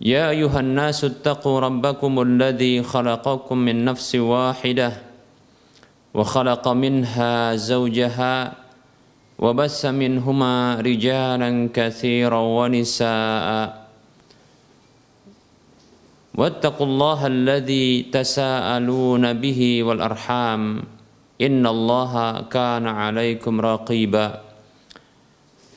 يا ايها الناس اتقوا ربكم الذي خلقكم من نفس واحده وخلق منها زوجها وبث منهما رجالا كثيرا ونساء واتقوا الله الذي تساءلون به والارحام ان الله كان عليكم رقيبا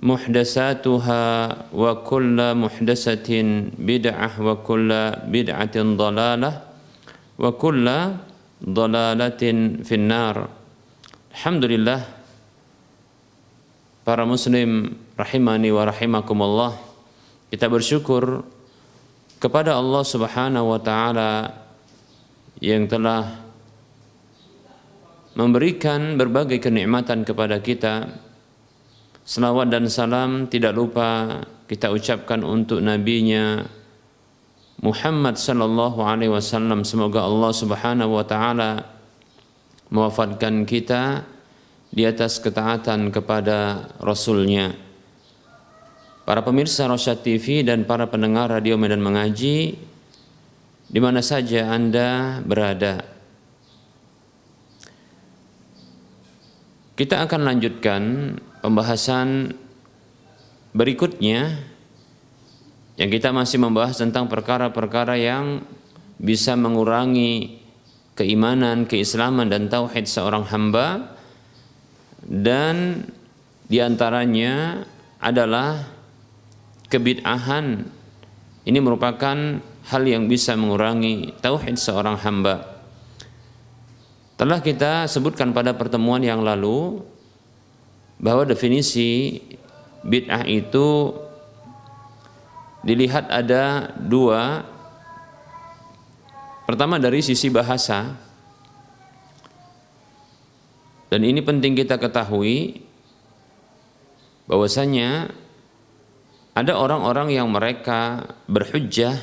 محدثاتها وكل محدثة بدعة وكل بدعة ضلالة وكل ضلالة في النار Alhamdulillah para muslim rahimani wa rahimakumullah kita bersyukur kepada Allah Subhanahu wa taala yang telah memberikan berbagai kenikmatan kepada kita. Selawat dan salam tidak lupa kita ucapkan untuk nabinya Muhammad sallallahu alaihi wasallam semoga Allah Subhanahu wa taala mewafatkan kita di atas ketaatan kepada Rasulnya. Para pemirsa Rosyad TV dan para pendengar radio Medan Mengaji, di mana saja Anda berada. Kita akan lanjutkan pembahasan berikutnya yang kita masih membahas tentang perkara-perkara yang bisa mengurangi keimanan, keislaman dan tauhid seorang hamba dan di antaranya adalah kebid'ahan ini merupakan hal yang bisa mengurangi tauhid seorang hamba. Telah kita sebutkan pada pertemuan yang lalu bahwa definisi bid'ah itu dilihat ada dua. Pertama dari sisi bahasa, dan ini penting kita ketahui bahwasanya ada orang-orang yang mereka berhujjah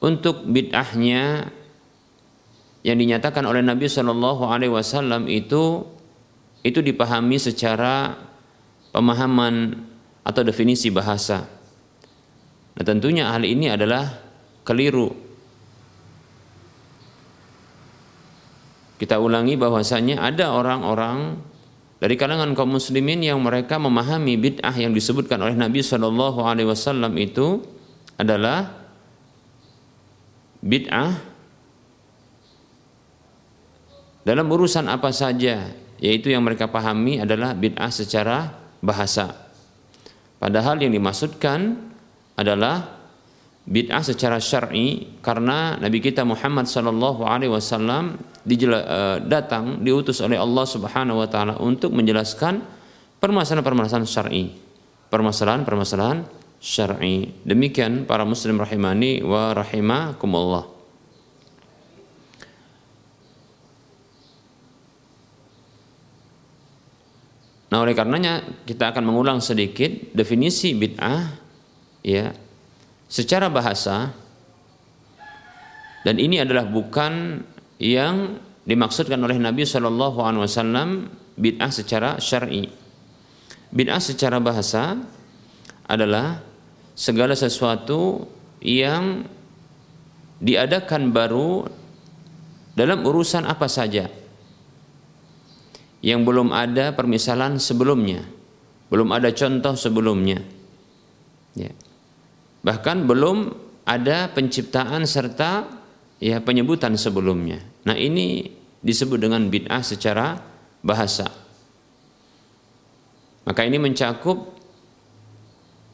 untuk bid'ahnya yang dinyatakan oleh Nabi Shallallahu Alaihi Wasallam itu itu dipahami secara pemahaman atau definisi bahasa. Nah tentunya hal ini adalah keliru. Kita ulangi bahwasanya ada orang-orang dari kalangan kaum muslimin yang mereka memahami bid'ah yang disebutkan oleh Nabi Shallallahu Alaihi Wasallam itu adalah bid'ah dalam urusan apa saja, yaitu yang mereka pahami adalah bid'ah secara bahasa. Padahal yang dimaksudkan adalah bid'ah secara syar'i karena Nabi kita Muhammad sallallahu alaihi wasallam eh, datang diutus oleh Allah Subhanahu wa taala untuk menjelaskan permasalahan-permasalahan syar'i. Permasalahan-permasalahan syar'i. Demikian para muslim rahimani wa rahimakumullah. Nah, oleh karenanya kita akan mengulang sedikit definisi bid'ah ya secara bahasa dan ini adalah bukan yang dimaksudkan oleh Nabi Shallallahu Alaihi Wasallam bid'ah secara syar'i. Bid'ah secara bahasa adalah segala sesuatu yang diadakan baru dalam urusan apa saja yang belum ada permisalan sebelumnya, belum ada contoh sebelumnya. Ya. Bahkan belum ada penciptaan serta ya penyebutan sebelumnya. Nah, ini disebut dengan bid'ah secara bahasa. Maka ini mencakup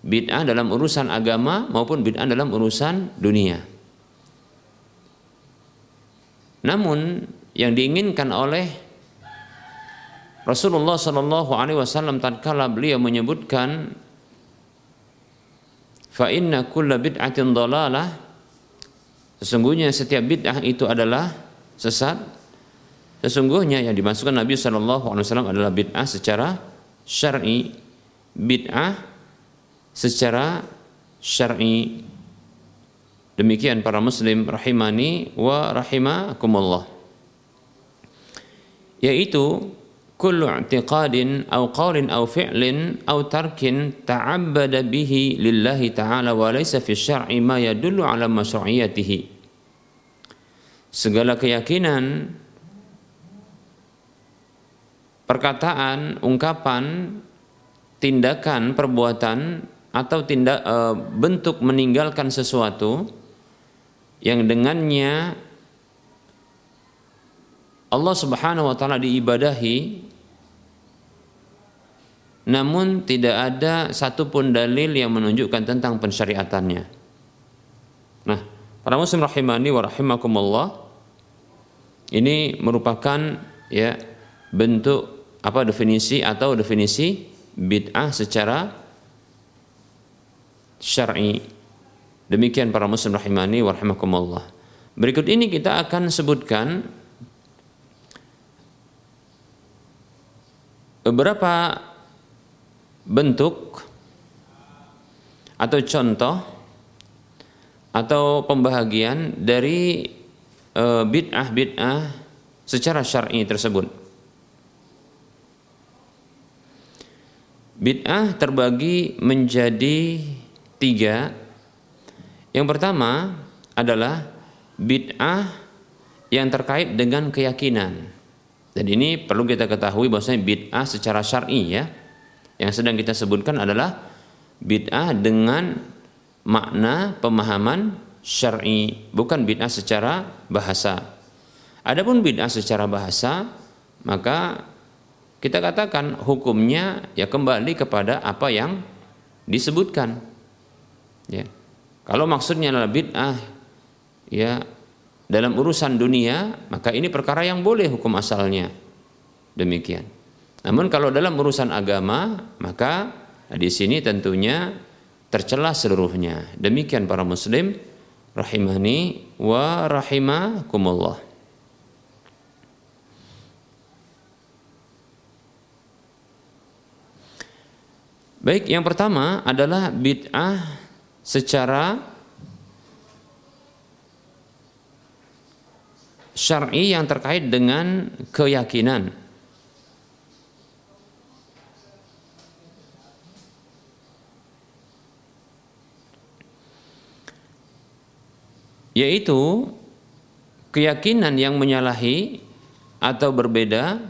bid'ah dalam urusan agama maupun bid'ah dalam urusan dunia. Namun yang diinginkan oleh Rasulullah Shallallahu Alaihi Wasallam tatkala beliau menyebutkan fa inna kulla bid'atin dalalah sesungguhnya setiap bid'ah itu adalah sesat. Sesungguhnya yang dimasukkan Nabi Shallallahu Alaihi Wasallam adalah bid'ah secara syar'i. Bid'ah secara syar'i. Demikian para muslim rahimani wa rahimakumullah. Yaitu كل اعتقاد أو قول أو فعل أو ترك تعبد به لله تعالى وليس في الشرع ما يدل على مشروعيته segala keyakinan perkataan ungkapan tindakan perbuatan atau tindak e, bentuk meninggalkan sesuatu yang dengannya Allah Subhanahu wa taala diibadahi namun tidak ada satupun dalil yang menunjukkan tentang pensyariatannya. Nah, para muslim rahimani wa rahimakumullah ini merupakan ya bentuk apa definisi atau definisi bid'ah secara syar'i. Demikian para muslim rahimani wa rahimakumullah. Berikut ini kita akan sebutkan beberapa bentuk atau contoh atau pembahagian dari e, bid'ah-bid'ah secara syar'i tersebut. Bid'ah terbagi menjadi tiga. Yang pertama adalah bid'ah yang terkait dengan keyakinan. Dan ini perlu kita ketahui bahwasanya bid'ah secara syar'i ya. Yang sedang kita sebutkan adalah bid'ah dengan makna pemahaman syar'i, bukan bid'ah secara bahasa. Adapun bid'ah secara bahasa, maka kita katakan hukumnya ya kembali kepada apa yang disebutkan. Ya. Kalau maksudnya adalah bid'ah ya dalam urusan dunia, maka ini perkara yang boleh hukum asalnya. Demikian. Namun kalau dalam urusan agama, maka di sini tentunya tercela seluruhnya. Demikian para muslim rahimani wa rahimakumullah. Baik, yang pertama adalah bid'ah secara syar'i yang terkait dengan keyakinan. Yaitu keyakinan yang menyalahi atau berbeda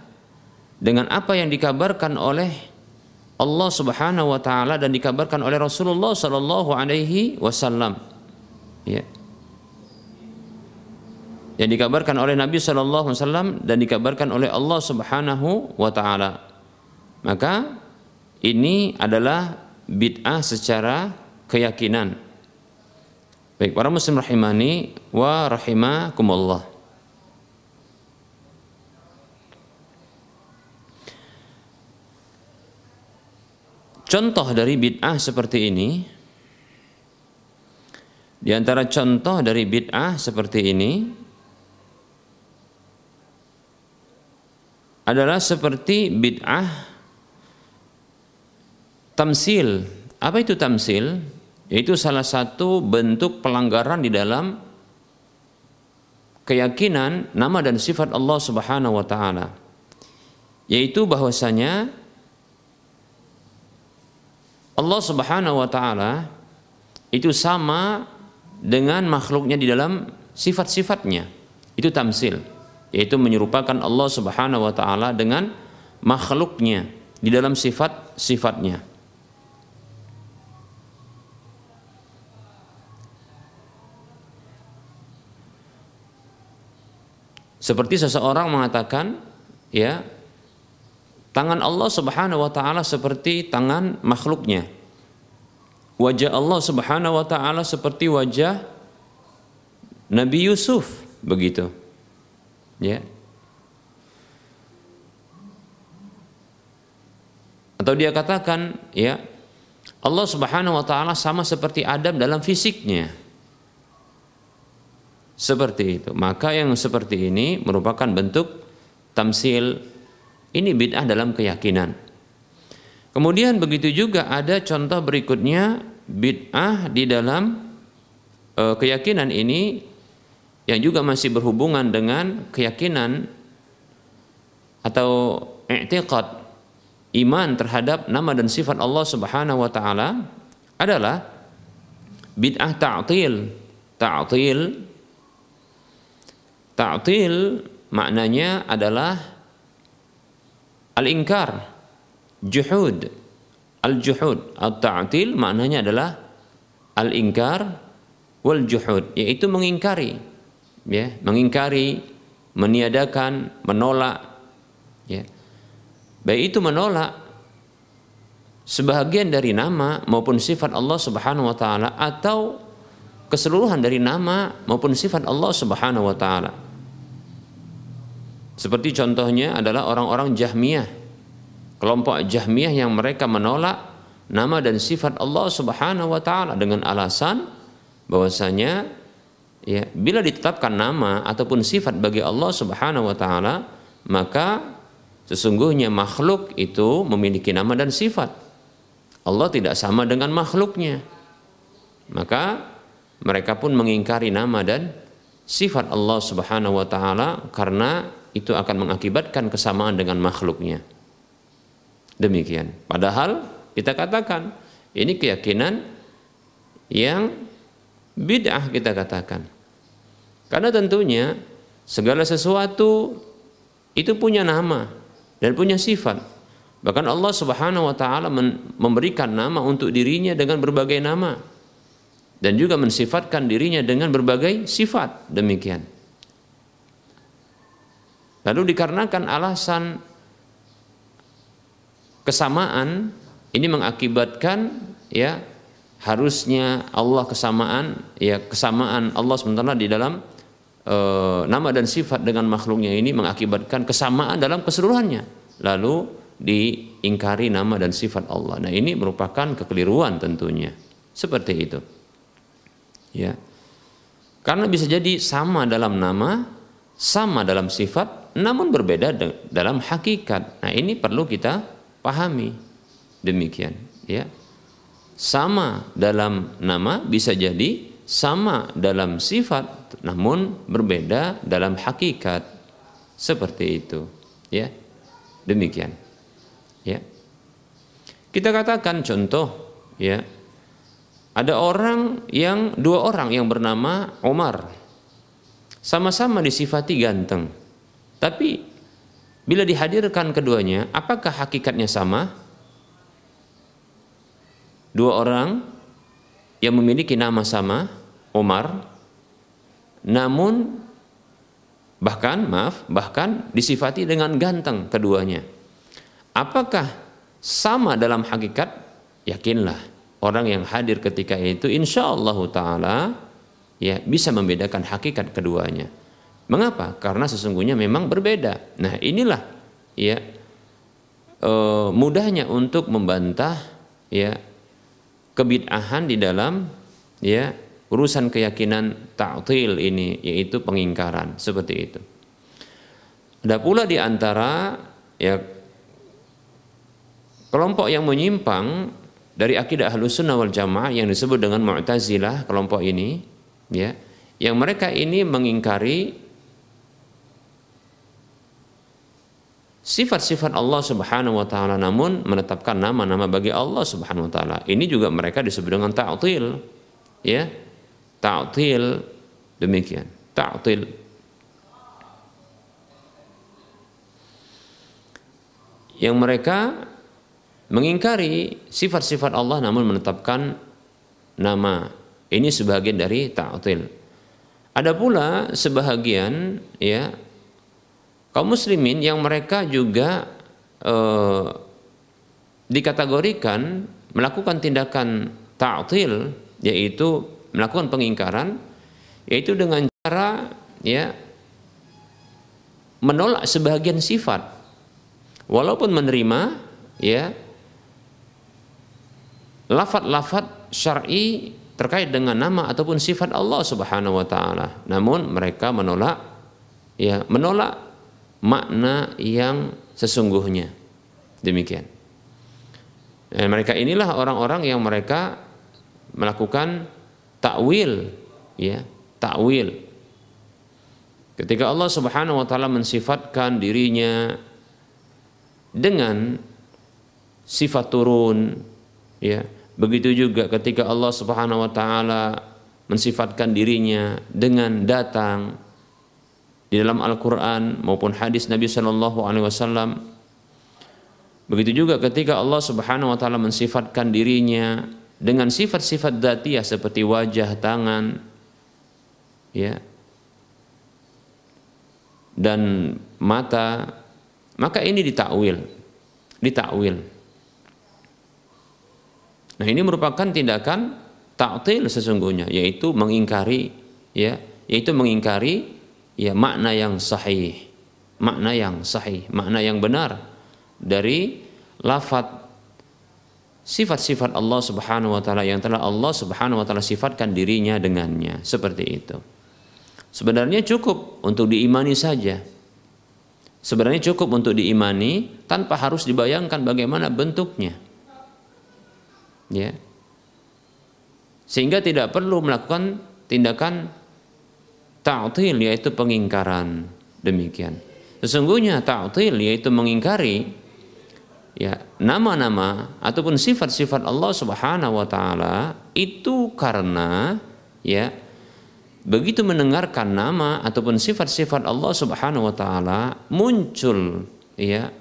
dengan apa yang dikabarkan oleh Allah Subhanahu wa taala dan dikabarkan oleh Rasulullah sallallahu alaihi wasallam. Ya. Yang dikabarkan oleh Nabi sallallahu alaihi wasallam dan dikabarkan oleh Allah Subhanahu wa taala. Maka ini adalah bid'ah secara keyakinan Baik, para muslim rahimani wa rahimakumullah. Contoh dari bid'ah seperti ini di antara contoh dari bid'ah seperti ini adalah seperti bid'ah tamsil. Apa itu tamsil? Yaitu salah satu bentuk pelanggaran di dalam keyakinan nama dan sifat Allah Subhanahu wa taala. Yaitu bahwasanya Allah Subhanahu wa taala itu sama dengan makhluknya di dalam sifat-sifatnya. Itu tamsil. Yaitu menyerupakan Allah Subhanahu wa taala dengan makhluknya di dalam sifat-sifatnya Seperti seseorang mengatakan, ya, tangan Allah Subhanahu wa taala seperti tangan makhluknya. Wajah Allah Subhanahu wa taala seperti wajah Nabi Yusuf, begitu. Ya. Atau dia katakan, ya, Allah Subhanahu wa taala sama seperti Adam dalam fisiknya seperti itu. Maka yang seperti ini merupakan bentuk tamsil ini bid'ah dalam keyakinan. Kemudian begitu juga ada contoh berikutnya bid'ah di dalam e, keyakinan ini yang juga masih berhubungan dengan keyakinan atau i'tiqad iman terhadap nama dan sifat Allah Subhanahu wa taala adalah bid'ah ta'til. Ta'til Ta'til maknanya adalah al-ingkar, juhud. Al-juhud, al-ta'til maknanya adalah al-ingkar wal juhud, yaitu mengingkari. Ya, mengingkari, meniadakan, menolak. Ya. Baik itu menolak sebahagian dari nama maupun sifat Allah Subhanahu wa taala atau keseluruhan dari nama maupun sifat Allah Subhanahu wa taala. Seperti contohnya adalah orang-orang Jahmiyah. Kelompok Jahmiyah yang mereka menolak nama dan sifat Allah Subhanahu wa taala dengan alasan bahwasanya ya bila ditetapkan nama ataupun sifat bagi Allah Subhanahu wa taala maka sesungguhnya makhluk itu memiliki nama dan sifat. Allah tidak sama dengan makhluknya. Maka mereka pun mengingkari nama dan sifat Allah Subhanahu wa taala karena itu akan mengakibatkan kesamaan dengan makhluknya. Demikian. Padahal kita katakan ini keyakinan yang bid'ah kita katakan. Karena tentunya segala sesuatu itu punya nama dan punya sifat. Bahkan Allah Subhanahu wa taala memberikan nama untuk dirinya dengan berbagai nama dan juga mensifatkan dirinya dengan berbagai sifat. Demikian. Lalu dikarenakan alasan kesamaan ini mengakibatkan ya harusnya Allah kesamaan ya kesamaan Allah sementara di dalam e, nama dan sifat dengan makhluknya ini mengakibatkan kesamaan dalam keseluruhannya. Lalu diingkari nama dan sifat Allah. Nah ini merupakan kekeliruan tentunya. Seperti itu. Ya. Karena bisa jadi sama dalam nama sama dalam sifat namun berbeda dalam hakikat. Nah, ini perlu kita pahami. Demikian, ya. Sama dalam nama bisa jadi sama dalam sifat namun berbeda dalam hakikat. Seperti itu, ya. Demikian. Ya. Kita katakan contoh, ya. Ada orang yang dua orang yang bernama Umar. Sama-sama disifati ganteng tapi bila dihadirkan keduanya, apakah hakikatnya sama? Dua orang yang memiliki nama sama, Umar, namun bahkan maaf, bahkan disifati dengan ganteng keduanya. Apakah sama dalam hakikat? Yakinlah orang yang hadir ketika itu insya Allah taala ya bisa membedakan hakikat keduanya. Mengapa? Karena sesungguhnya memang berbeda. Nah, inilah ya e, mudahnya untuk membantah ya kebid'ahan di dalam ya urusan keyakinan ta'til ini yaitu pengingkaran seperti itu. Ada pula di antara ya kelompok yang menyimpang dari akidah ahlus sunnah wal jamaah yang disebut dengan mu'tazilah kelompok ini ya yang mereka ini mengingkari sifat-sifat Allah Subhanahu wa taala namun menetapkan nama-nama bagi Allah Subhanahu wa taala. Ini juga mereka disebut dengan ta'til. Ya. Ta'til demikian. Ta'til. Yang mereka mengingkari sifat-sifat Allah namun menetapkan nama. Ini sebagian dari ta'til. Ada pula sebahagian ya kaum muslimin yang mereka juga eh, dikategorikan melakukan tindakan ta'til yaitu melakukan pengingkaran yaitu dengan cara ya menolak sebagian sifat walaupun menerima ya lafat-lafat syar'i terkait dengan nama ataupun sifat Allah Subhanahu wa taala. Namun mereka menolak ya, menolak makna yang sesungguhnya. Demikian. Dan mereka inilah orang-orang yang mereka melakukan takwil ya, takwil. Ketika Allah Subhanahu wa taala mensifatkan dirinya dengan sifat turun ya Begitu juga ketika Allah Subhanahu wa taala mensifatkan dirinya dengan datang di dalam Al-Qur'an maupun hadis Nabi Shallallahu alaihi wasallam. Begitu juga ketika Allah Subhanahu wa taala mensifatkan dirinya dengan sifat-sifat dzatiyah seperti wajah, tangan, ya. dan mata, maka ini ditakwil. Ditakwil. Nah, ini merupakan tindakan ta'til sesungguhnya yaitu mengingkari ya, yaitu mengingkari ya makna yang sahih. Makna yang sahih, makna yang benar dari lafat sifat-sifat Allah Subhanahu wa taala yang telah Allah Subhanahu wa taala sifatkan dirinya dengannya seperti itu. Sebenarnya cukup untuk diimani saja. Sebenarnya cukup untuk diimani tanpa harus dibayangkan bagaimana bentuknya ya sehingga tidak perlu melakukan tindakan ta'til yaitu pengingkaran demikian sesungguhnya ta'til yaitu mengingkari ya nama-nama ataupun sifat-sifat Allah Subhanahu wa taala itu karena ya begitu mendengarkan nama ataupun sifat-sifat Allah Subhanahu wa taala muncul ya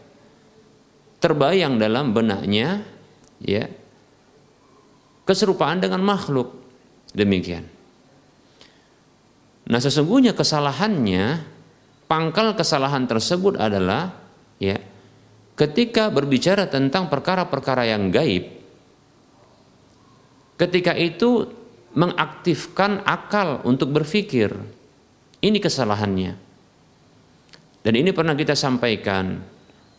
terbayang dalam benaknya ya keserupaan dengan makhluk. Demikian. Nah, sesungguhnya kesalahannya pangkal kesalahan tersebut adalah ya ketika berbicara tentang perkara-perkara yang gaib ketika itu mengaktifkan akal untuk berpikir. Ini kesalahannya. Dan ini pernah kita sampaikan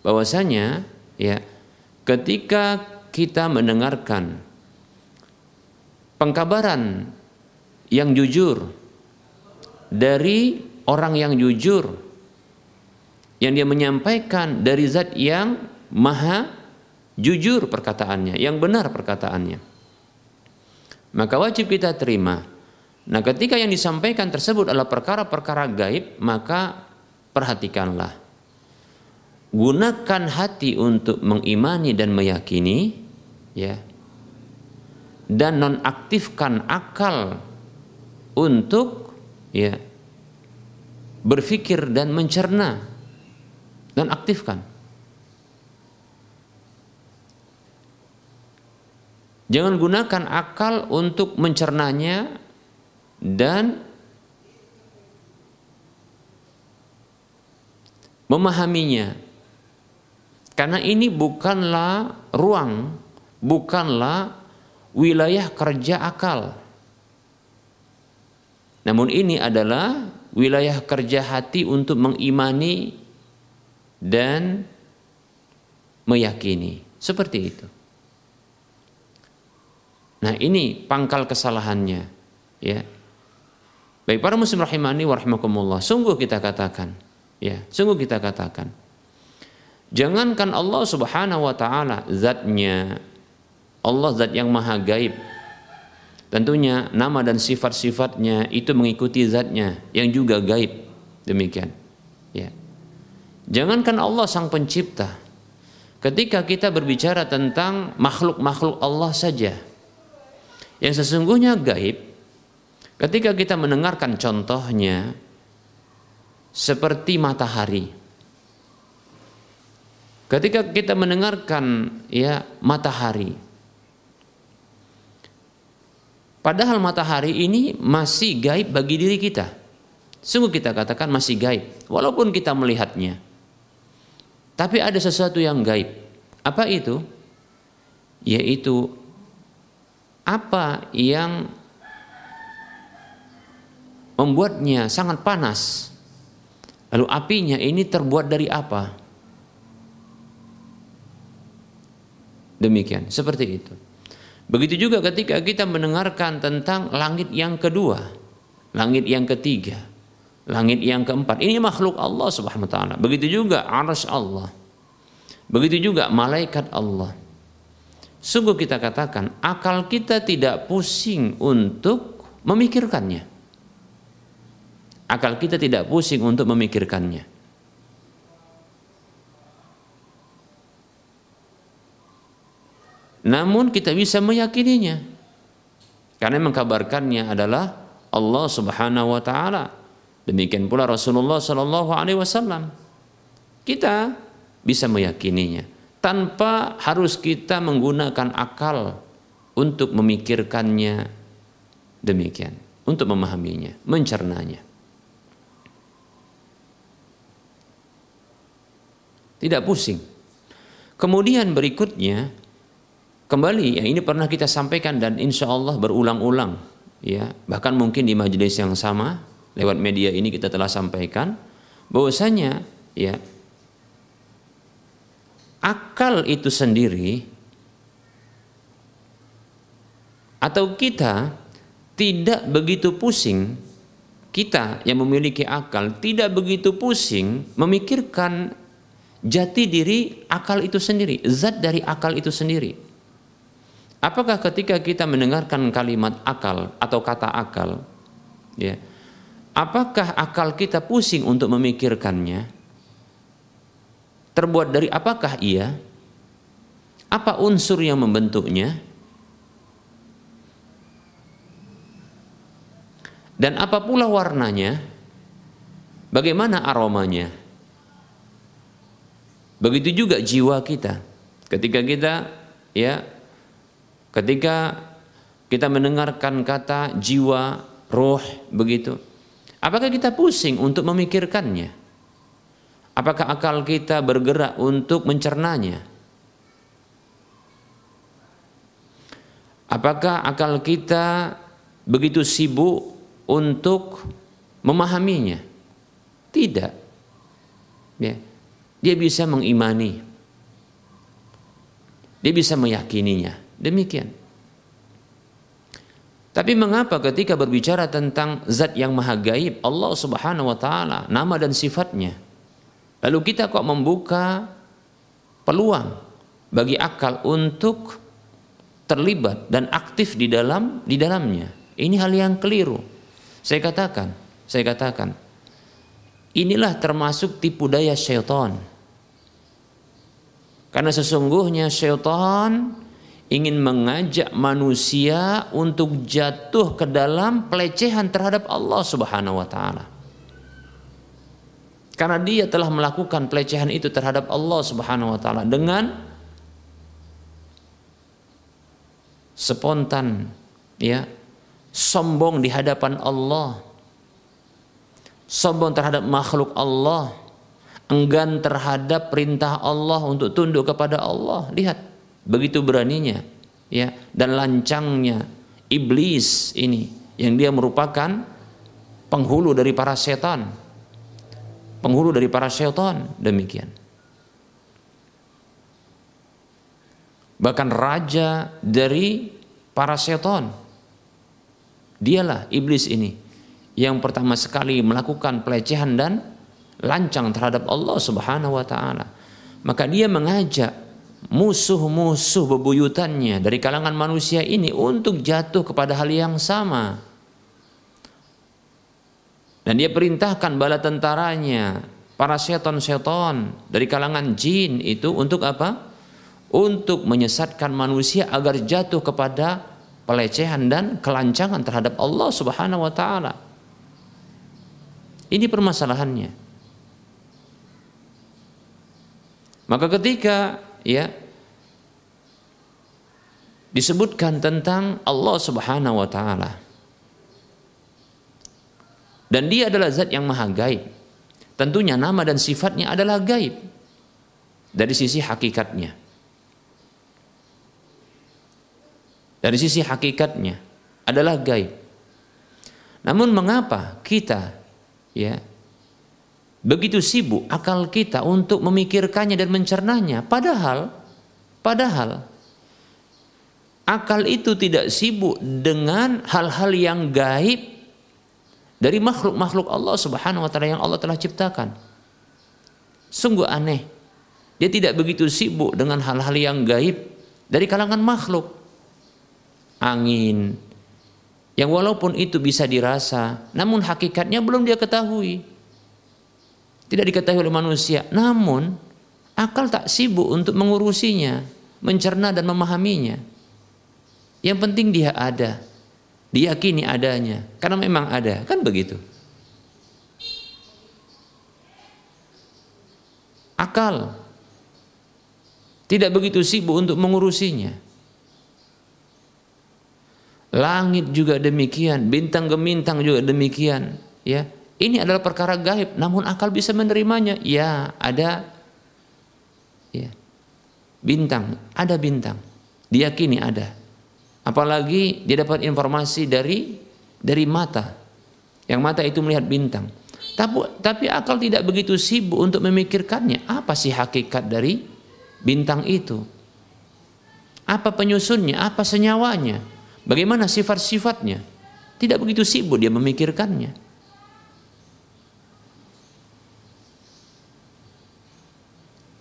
bahwasanya ya ketika kita mendengarkan pengkabaran yang jujur dari orang yang jujur yang dia menyampaikan dari zat yang maha jujur perkataannya, yang benar perkataannya. Maka wajib kita terima. Nah, ketika yang disampaikan tersebut adalah perkara-perkara gaib, maka perhatikanlah. Gunakan hati untuk mengimani dan meyakini, ya dan nonaktifkan akal untuk ya berpikir dan mencerna dan aktifkan. Jangan gunakan akal untuk mencernanya dan memahaminya. Karena ini bukanlah ruang, bukanlah wilayah kerja akal. Namun ini adalah wilayah kerja hati untuk mengimani dan meyakini. Seperti itu. Nah, ini pangkal kesalahannya, ya. Baik para muslim rahimani wa rahimakumullah, sungguh kita katakan, ya, sungguh kita katakan. Jangankan Allah Subhanahu wa taala zatnya, Allah zat yang maha gaib. Tentunya nama dan sifat-sifatnya itu mengikuti zatnya yang juga gaib. Demikian. Ya. Jangankan Allah sang pencipta. Ketika kita berbicara tentang makhluk-makhluk Allah saja yang sesungguhnya gaib, ketika kita mendengarkan contohnya seperti matahari. Ketika kita mendengarkan ya matahari, Padahal matahari ini masih gaib bagi diri kita. Sungguh kita katakan masih gaib, walaupun kita melihatnya. Tapi ada sesuatu yang gaib. Apa itu? Yaitu apa yang membuatnya sangat panas. Lalu apinya ini terbuat dari apa? Demikian, seperti itu. Begitu juga ketika kita mendengarkan tentang langit yang kedua, langit yang ketiga, langit yang keempat. Ini makhluk Allah Subhanahu wa taala. Begitu juga arsy Allah. Begitu juga malaikat Allah. Sungguh kita katakan akal kita tidak pusing untuk memikirkannya. Akal kita tidak pusing untuk memikirkannya. Namun kita bisa meyakininya. Karena mengkabarkannya adalah Allah Subhanahu wa taala. Demikian pula Rasulullah sallallahu alaihi wasallam. Kita bisa meyakininya tanpa harus kita menggunakan akal untuk memikirkannya demikian, untuk memahaminya, mencernanya. Tidak pusing. Kemudian berikutnya Kembali ya ini pernah kita sampaikan dan insya Allah berulang-ulang ya. Bahkan mungkin di majelis yang sama lewat media ini kita telah sampaikan bahwasanya ya akal itu sendiri atau kita tidak begitu pusing kita yang memiliki akal tidak begitu pusing memikirkan jati diri akal itu sendiri zat dari akal itu sendiri Apakah ketika kita mendengarkan kalimat akal atau kata akal, ya, apakah akal kita pusing untuk memikirkannya? Terbuat dari apakah ia? Apa unsur yang membentuknya? Dan apa pula warnanya? Bagaimana aromanya? Begitu juga jiwa kita. Ketika kita ya Ketika kita mendengarkan kata jiwa, roh, begitu. Apakah kita pusing untuk memikirkannya? Apakah akal kita bergerak untuk mencernanya? Apakah akal kita begitu sibuk untuk memahaminya? Tidak. Ya. Dia bisa mengimani. Dia bisa meyakininya. Demikian. Tapi mengapa ketika berbicara tentang zat yang maha gaib, Allah Subhanahu wa taala, nama dan sifatnya, lalu kita kok membuka peluang bagi akal untuk terlibat dan aktif di dalam di dalamnya. Ini hal yang keliru. Saya katakan, saya katakan, inilah termasuk tipu daya syaitan. Karena sesungguhnya syaitan ingin mengajak manusia untuk jatuh ke dalam pelecehan terhadap Allah Subhanahu wa taala. Karena dia telah melakukan pelecehan itu terhadap Allah Subhanahu wa taala dengan spontan ya sombong di hadapan Allah sombong terhadap makhluk Allah enggan terhadap perintah Allah untuk tunduk kepada Allah lihat begitu beraninya ya dan lancangnya iblis ini yang dia merupakan penghulu dari para setan. Penghulu dari para setan demikian. Bahkan raja dari para setan. Dialah iblis ini yang pertama sekali melakukan pelecehan dan lancang terhadap Allah Subhanahu wa taala. Maka dia mengajak musuh-musuh bebuyutannya dari kalangan manusia ini untuk jatuh kepada hal yang sama. Dan dia perintahkan bala tentaranya, para seton-seton dari kalangan jin itu untuk apa? Untuk menyesatkan manusia agar jatuh kepada pelecehan dan kelancangan terhadap Allah Subhanahu wa taala. Ini permasalahannya. Maka ketika ya disebutkan tentang Allah Subhanahu wa taala dan dia adalah zat yang maha gaib. Tentunya nama dan sifatnya adalah gaib dari sisi hakikatnya. Dari sisi hakikatnya adalah gaib. Namun mengapa kita ya begitu sibuk akal kita untuk memikirkannya dan mencernanya padahal padahal akal itu tidak sibuk dengan hal-hal yang gaib dari makhluk-makhluk Allah Subhanahu wa taala yang Allah telah ciptakan. Sungguh aneh. Dia tidak begitu sibuk dengan hal-hal yang gaib dari kalangan makhluk. Angin yang walaupun itu bisa dirasa namun hakikatnya belum dia ketahui tidak diketahui oleh manusia. Namun akal tak sibuk untuk mengurusinya, mencerna dan memahaminya. Yang penting dia ada, diyakini adanya, karena memang ada, kan begitu. Akal tidak begitu sibuk untuk mengurusinya. Langit juga demikian, bintang gemintang juga demikian, ya ini adalah perkara gaib, namun akal bisa menerimanya. Ya, ada ya. Bintang, ada bintang. Diyakini ada. Apalagi dia dapat informasi dari dari mata. Yang mata itu melihat bintang. Tapi, tapi akal tidak begitu sibuk untuk memikirkannya. Apa sih hakikat dari bintang itu? Apa penyusunnya? Apa senyawanya? Bagaimana sifat-sifatnya? Tidak begitu sibuk dia memikirkannya.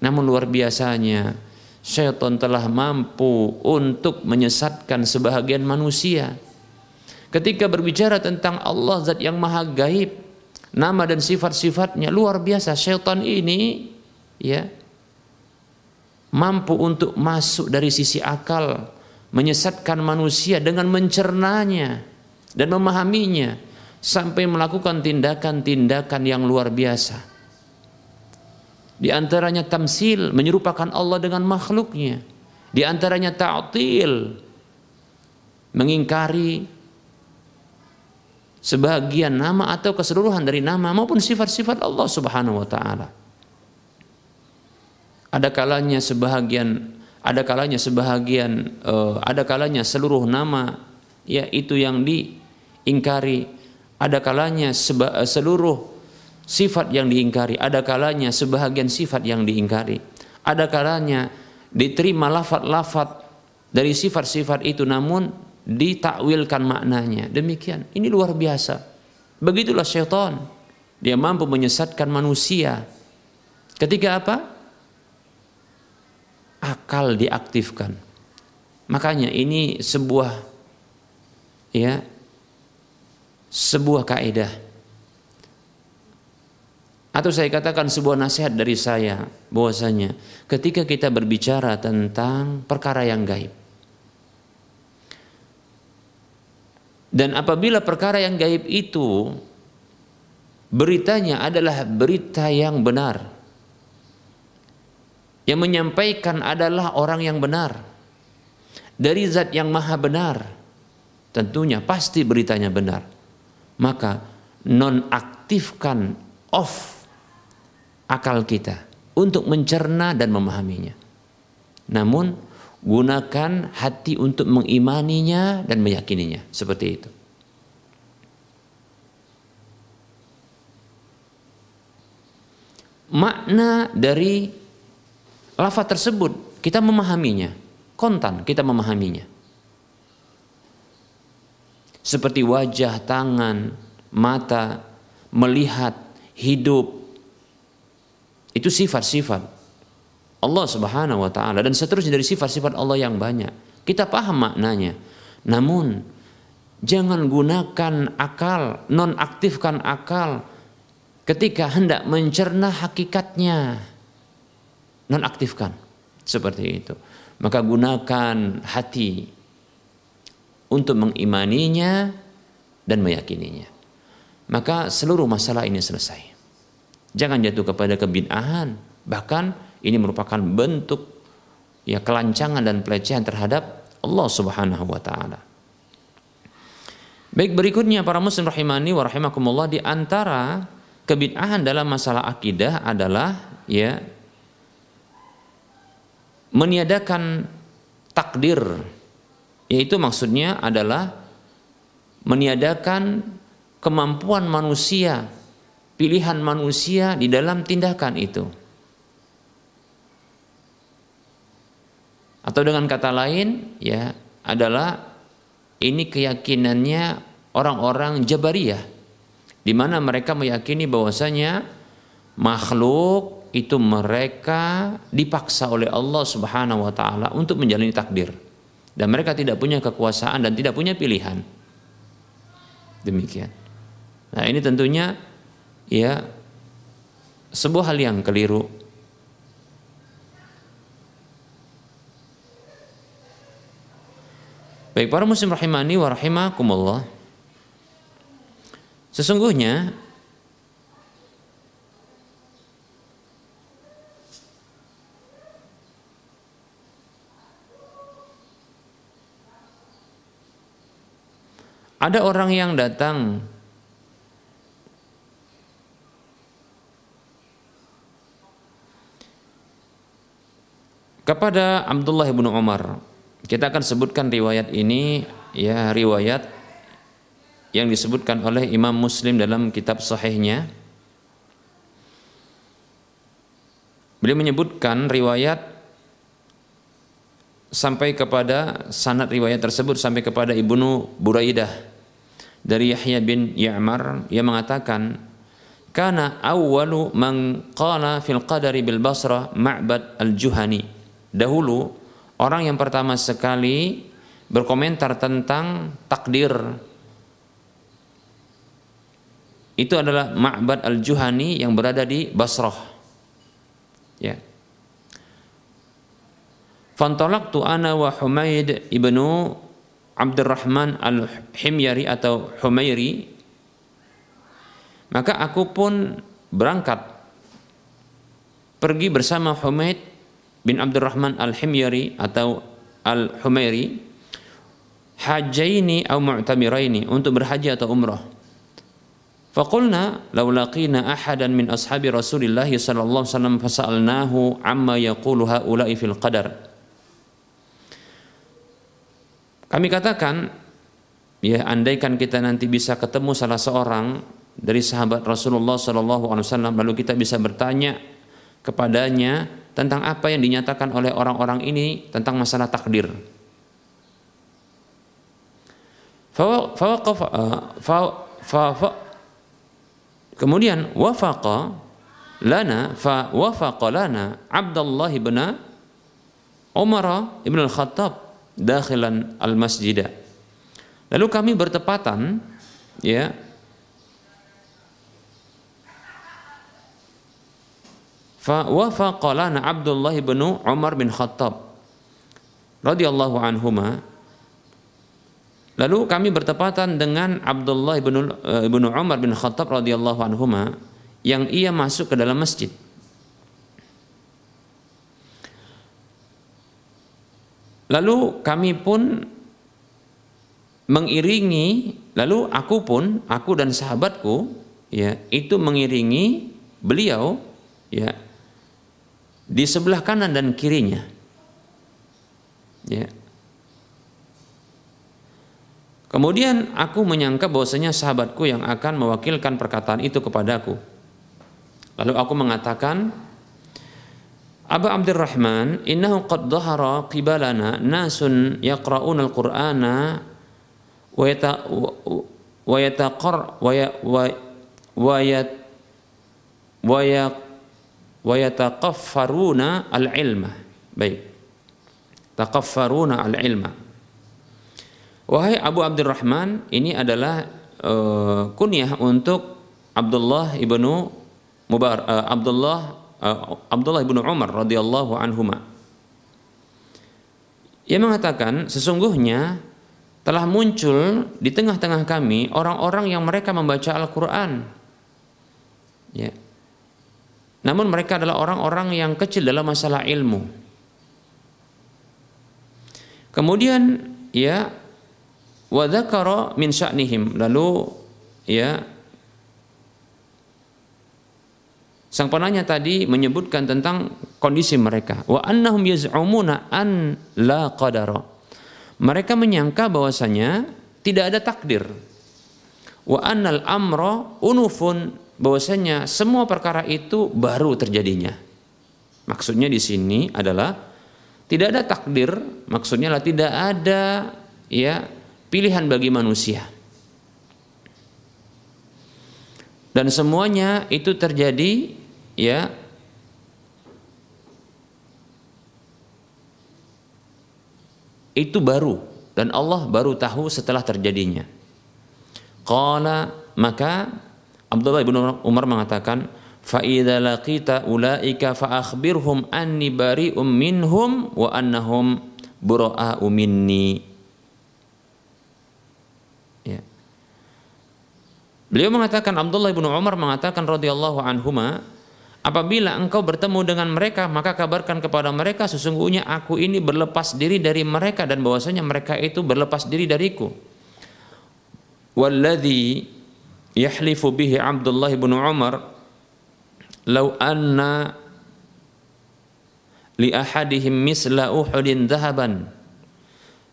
Namun luar biasanya syaitan telah mampu untuk menyesatkan sebahagian manusia. Ketika berbicara tentang Allah zat yang maha gaib, nama dan sifat-sifatnya luar biasa. Syaitan ini ya mampu untuk masuk dari sisi akal, menyesatkan manusia dengan mencernanya dan memahaminya sampai melakukan tindakan-tindakan yang luar biasa. Di antaranya tamsil, menyerupakan Allah dengan makhluknya. Di antaranya ta'til, mengingkari sebagian nama atau keseluruhan dari nama maupun sifat-sifat Allah Subhanahu wa taala. Ada kalanya sebahagian ada kalanya sebahagian uh, ada kalanya seluruh nama ya itu yang diingkari ada kalanya uh, seluruh sifat yang diingkari, ada kalanya sebahagian sifat yang diingkari. Ada kalanya diterima lafat-lafat dari sifat-sifat itu namun ditakwilkan maknanya. Demikian. Ini luar biasa. Begitulah syaitan. Dia mampu menyesatkan manusia. Ketika apa? Akal diaktifkan. Makanya ini sebuah ya sebuah kaidah atau saya katakan sebuah nasihat dari saya bahwasanya ketika kita berbicara tentang perkara yang gaib. Dan apabila perkara yang gaib itu beritanya adalah berita yang benar. Yang menyampaikan adalah orang yang benar. Dari zat yang maha benar tentunya pasti beritanya benar. Maka nonaktifkan off akal kita untuk mencerna dan memahaminya. Namun gunakan hati untuk mengimaninya dan meyakininya seperti itu. Makna dari lafaz tersebut kita memahaminya, kontan kita memahaminya. Seperti wajah, tangan, mata, melihat, hidup, itu sifat-sifat Allah Subhanahu wa taala dan seterusnya dari sifat-sifat Allah yang banyak. Kita paham maknanya. Namun jangan gunakan akal, nonaktifkan akal ketika hendak mencerna hakikatnya. Nonaktifkan seperti itu. Maka gunakan hati untuk mengimaninya dan meyakininya. Maka seluruh masalah ini selesai. Jangan jatuh kepada kebid'ahan, bahkan ini merupakan bentuk ya kelancangan dan pelecehan terhadap Allah Subhanahu wa taala. Baik berikutnya para muslim rahimani wa rahimakumullah di antara kebid'ahan dalam masalah akidah adalah ya meniadakan takdir yaitu maksudnya adalah meniadakan kemampuan manusia pilihan manusia di dalam tindakan itu Atau dengan kata lain ya adalah ini keyakinannya orang-orang Jabariyah di mana mereka meyakini bahwasanya makhluk itu mereka dipaksa oleh Allah Subhanahu wa taala untuk menjalani takdir dan mereka tidak punya kekuasaan dan tidak punya pilihan. Demikian. Nah, ini tentunya ya sebuah hal yang keliru Baik para muslim rahimani wa rahimakumullah. Sesungguhnya ada orang yang datang kepada Abdullah bin Umar kita akan sebutkan riwayat ini ya riwayat yang disebutkan oleh Imam Muslim dalam kitab sahihnya. Beliau menyebutkan riwayat sampai kepada sanad riwayat tersebut sampai kepada Ibnu Buraidah dari Yahya bin Ya'mar yang mengatakan kana awwalu man qala fil qadari bil Basrah Ma'bad al-Juhani dahulu Orang yang pertama sekali berkomentar tentang takdir itu adalah Ma'bad al-Juhani yang berada di Basrah. Ya. Fantolak tu ana wa Humaid ibnu Abdurrahman al-Himyari atau Humairi maka aku pun berangkat pergi bersama Humaid bin Abdurrahman Al-Himyari atau Al-Humairi hajaini atau mu'tamiraini untuk berhaji atau umrah. Faqulna law laqina ahadan min ashabi Rasulillah sallallahu alaihi wasallam fasalnahu amma yaqulu haula'i fil qadar. Kami katakan ya andaikan kita nanti bisa ketemu salah seorang dari sahabat Rasulullah sallallahu alaihi wasallam lalu kita bisa bertanya kepadanya tentang apa yang dinyatakan oleh orang-orang ini tentang masalah takdir. Eh, kemudian wafaqa lana fa wafaqa lana Abdullah bin Umar ibn al-Khattab dakhilan al-masjid. Lalu kami bertepatan ya wafaqalana Abdullah bin Umar bin Khattab radhiyallahu anhuma Lalu kami bertepatan dengan Abdullah bin, uh, bin Umar bin Khattab radhiyallahu anhuma yang ia masuk ke dalam masjid. Lalu kami pun mengiringi, lalu aku pun, aku dan sahabatku, ya itu mengiringi beliau, ya di sebelah kanan dan kirinya. Ya. Kemudian aku menyangka bahwasanya sahabatku yang akan mewakilkan perkataan itu kepadaku. Lalu aku mengatakan, Aba Abdurrahman, innahu qad dhahara qibalana nasun yaqra'una al-Qur'ana wa yata wa yataqar wa wa wa wa yataqaffaruna al-ilma. Baik. Taqaffaruna al-ilma. Wahai Abu Abdurrahman, ini adalah uh, kunyah untuk Abdullah ibnu Mubar uh, Abdullah uh, Abdullah ibnu Umar radhiyallahu anhuma. Ia mengatakan sesungguhnya telah muncul di tengah-tengah kami orang-orang yang mereka membaca Al-Qur'an. Ya. Namun mereka adalah orang-orang yang kecil dalam masalah ilmu. Kemudian ya wa min sya'nihim lalu ya Sang penanya tadi menyebutkan tentang kondisi mereka. Wa annahum yaz'umuna an la qadara. Mereka menyangka bahwasanya tidak ada takdir. Wa annal amra unufun bahwasanya semua perkara itu baru terjadinya. Maksudnya di sini adalah tidak ada takdir, maksudnya lah tidak ada ya pilihan bagi manusia. Dan semuanya itu terjadi ya itu baru dan Allah baru tahu setelah terjadinya. Qala maka Abdullah bin Umar mengatakan fa idza laqita ulaika fa akhbirhum anni bari'um minhum wa annahum bura'u minni. Ya. Beliau mengatakan Abdullah bin Umar mengatakan radhiyallahu anhuma Apabila engkau bertemu dengan mereka, maka kabarkan kepada mereka sesungguhnya aku ini berlepas diri dari mereka dan bahwasanya mereka itu berlepas diri dariku. Walladhi yahlifu bihi Abdullah bin Umar law anna li ahadihim misla uhudin dhahaban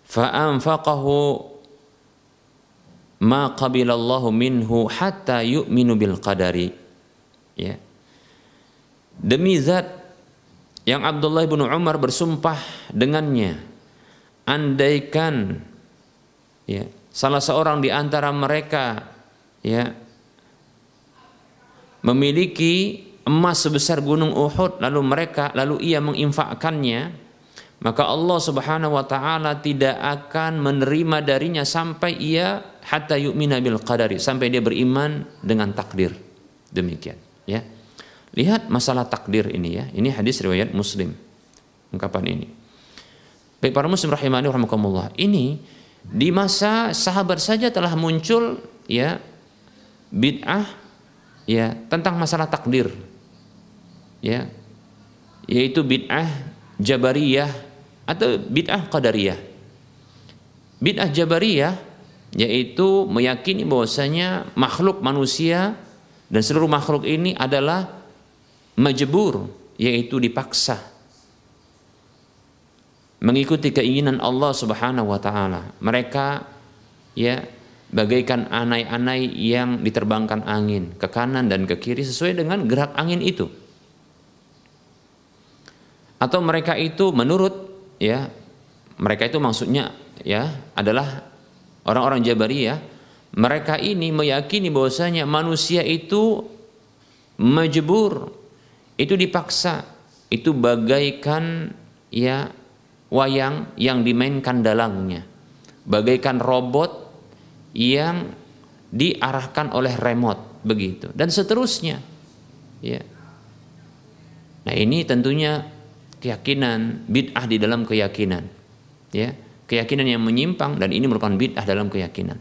fa anfaqahu ma qabilallahu minhu hatta yu'minu bil qadari. Ya. Demi zat yang Abdullah bin Umar bersumpah dengannya, andaikan ya, salah seorang di antara mereka ya memiliki emas sebesar gunung Uhud lalu mereka lalu ia menginfakkannya maka Allah Subhanahu wa taala tidak akan menerima darinya sampai ia hatta yu'mina bil qadari sampai dia beriman dengan takdir demikian ya Lihat masalah takdir ini ya. Ini hadis riwayat Muslim. Ungkapan ini. Baik para muslim rahimani rahimakumullah. Ini di masa sahabat saja telah muncul ya bid'ah ya tentang masalah takdir. Ya. Yaitu bid'ah Jabariyah atau bid'ah Qadariyah. Bid'ah Jabariyah yaitu meyakini bahwasanya makhluk manusia dan seluruh makhluk ini adalah majbur yaitu dipaksa mengikuti keinginan Allah Subhanahu wa taala. Mereka ya bagaikan anai-anai yang diterbangkan angin ke kanan dan ke kiri sesuai dengan gerak angin itu. Atau mereka itu menurut ya mereka itu maksudnya ya adalah orang-orang Jabariyah mereka ini meyakini bahwasanya manusia itu majbur itu dipaksa itu bagaikan ya wayang yang dimainkan dalangnya bagaikan robot yang diarahkan oleh remote begitu. Dan seterusnya. Ya. Nah ini tentunya keyakinan bid'ah di dalam keyakinan. Ya. Keyakinan yang menyimpang dan ini merupakan bid'ah dalam keyakinan.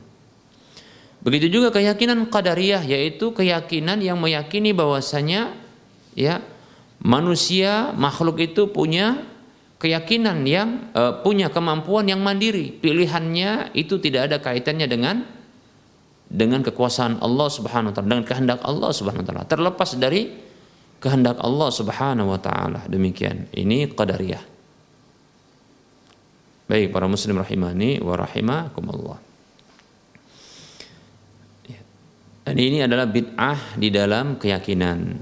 Begitu juga keyakinan qadariyah yaitu keyakinan yang meyakini bahwasanya ya manusia makhluk itu punya keyakinan yang uh, punya kemampuan yang mandiri. Pilihannya itu tidak ada kaitannya dengan dengan kekuasaan Allah Subhanahu wa taala dengan kehendak Allah Subhanahu wa taala. Terlepas dari kehendak Allah Subhanahu wa taala. Demikian. Ini qadariyah. Baik para muslim rahimani wa rahimakumullah. Ya. dan ini adalah bid'ah di dalam keyakinan.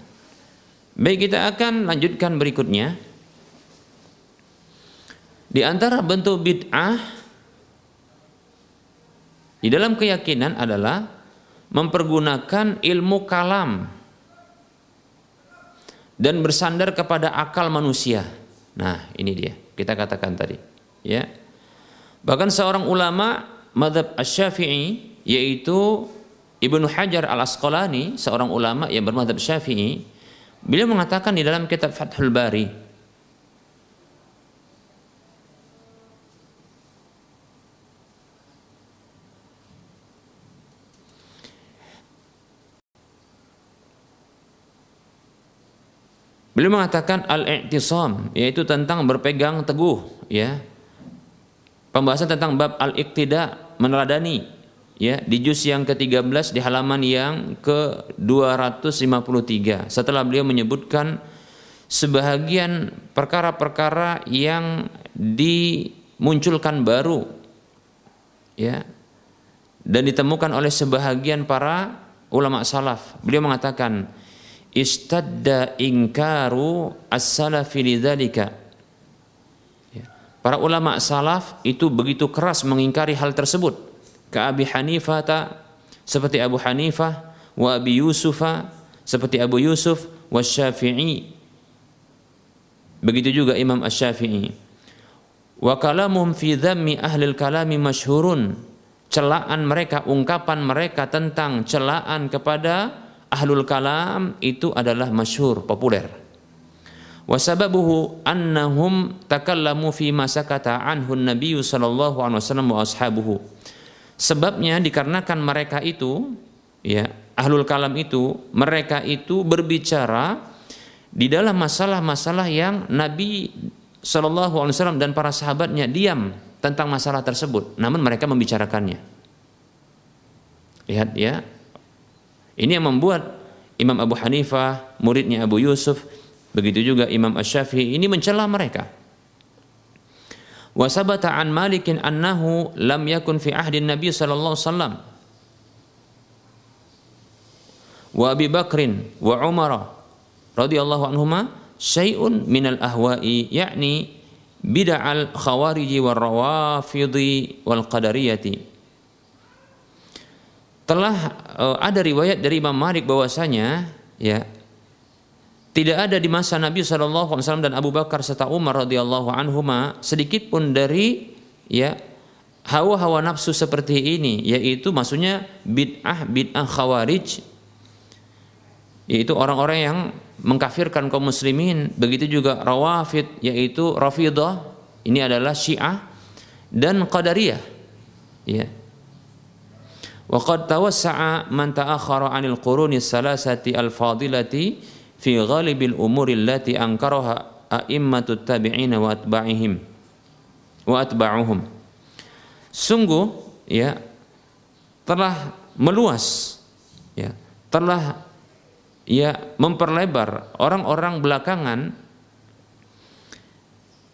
Baik kita akan lanjutkan berikutnya. Di antara bentuk bid'ah di dalam keyakinan adalah mempergunakan ilmu kalam dan bersandar kepada akal manusia. Nah, ini dia. Kita katakan tadi, ya. Bahkan seorang ulama madhab Asy-Syafi'i yaitu Ibnu Hajar Al-Asqalani, seorang ulama yang bermadhab Syafi'i, beliau mengatakan di dalam kitab Fathul Bari Beliau mengatakan al-i'tisam yaitu tentang berpegang teguh ya. Pembahasan tentang bab al-iqtida meneladani ya di juz yang ke-13 di halaman yang ke-253 setelah beliau menyebutkan sebahagian perkara-perkara yang dimunculkan baru ya dan ditemukan oleh sebahagian para ulama salaf. Beliau mengatakan istadda ingkaru as-salafi lidzalika ya. Para ulama salaf itu begitu keras mengingkari hal tersebut. Ka Abi Hanifah seperti Abu Hanifah, wa Abi Yusufa seperti Abu Yusuf, wa Syafi'i. Begitu juga Imam Asy-Syafi'i. Wa kalamuhum fi dhammi ahli kalami masyhurun. Celaan mereka, ungkapan mereka tentang celaan kepada ahlul kalam itu adalah masyhur, populer. Wasababuhu annahum takallamu fi ma sakata anhu Nabi sallallahu alaihi wasallam wa ashabuhu. Sebabnya dikarenakan mereka itu ya, ahlul kalam itu, mereka itu berbicara di dalam masalah-masalah yang Nabi sallallahu alaihi wasallam dan para sahabatnya diam tentang masalah tersebut, namun mereka membicarakannya. Lihat ya, ini yang membuat Imam Abu Hanifah, muridnya Abu Yusuf, begitu juga Imam Asy-Syafi'i ini mencela mereka. Wa sabata an Malikin annahu lam yakun fi ahdi Nabi sallallahu alaihi wasallam wa Abi Bakrin wa Umar radhiyallahu anhuma syai'un minal ahwa'i yakni bid'al khawariji wal rawafidhi wal qadariyati telah uh, ada riwayat dari Imam Malik bahwasanya ya tidak ada di masa Nabi SAW dan Abu Bakar serta Umar radhiyallahu anhuma sedikit pun dari ya hawa-hawa nafsu seperti ini yaitu maksudnya bid'ah bid'ah khawarij yaitu orang-orang yang mengkafirkan kaum muslimin begitu juga rawafid yaitu rafidah ini adalah syiah dan qadariyah ya وقد توسع من man عن القرون الثلاثة الفاضلة al-fadilati fi التي أنكرها أئمة التابعين a'immatut tabi'ina wa. Sungguh ya telah meluas ya telah ya memperlebar orang-orang belakangan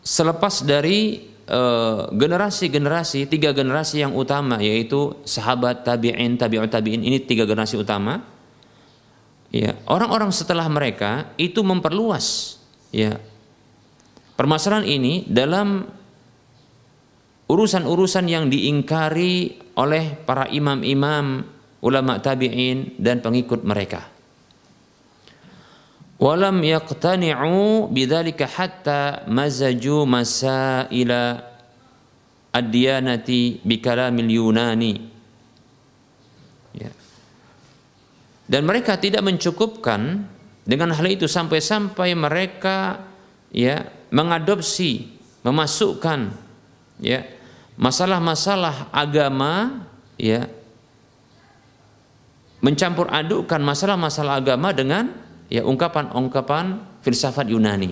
selepas dari Eh, generasi-generasi tiga generasi yang utama yaitu sahabat tabi'in tabi'ut tabi'in ini tiga generasi utama. Ya orang-orang setelah mereka itu memperluas ya permasalahan ini dalam urusan-urusan yang diingkari oleh para imam-imam ulama tabi'in dan pengikut mereka walam yaqtani'u bidzalika hatta mazaju masaila ad-diyanati bikalamil yunani ya. dan mereka tidak mencukupkan dengan hal itu sampai-sampai mereka ya mengadopsi memasukkan ya masalah-masalah agama ya mencampur adukkan masalah-masalah agama dengan ya ungkapan-ungkapan filsafat Yunani.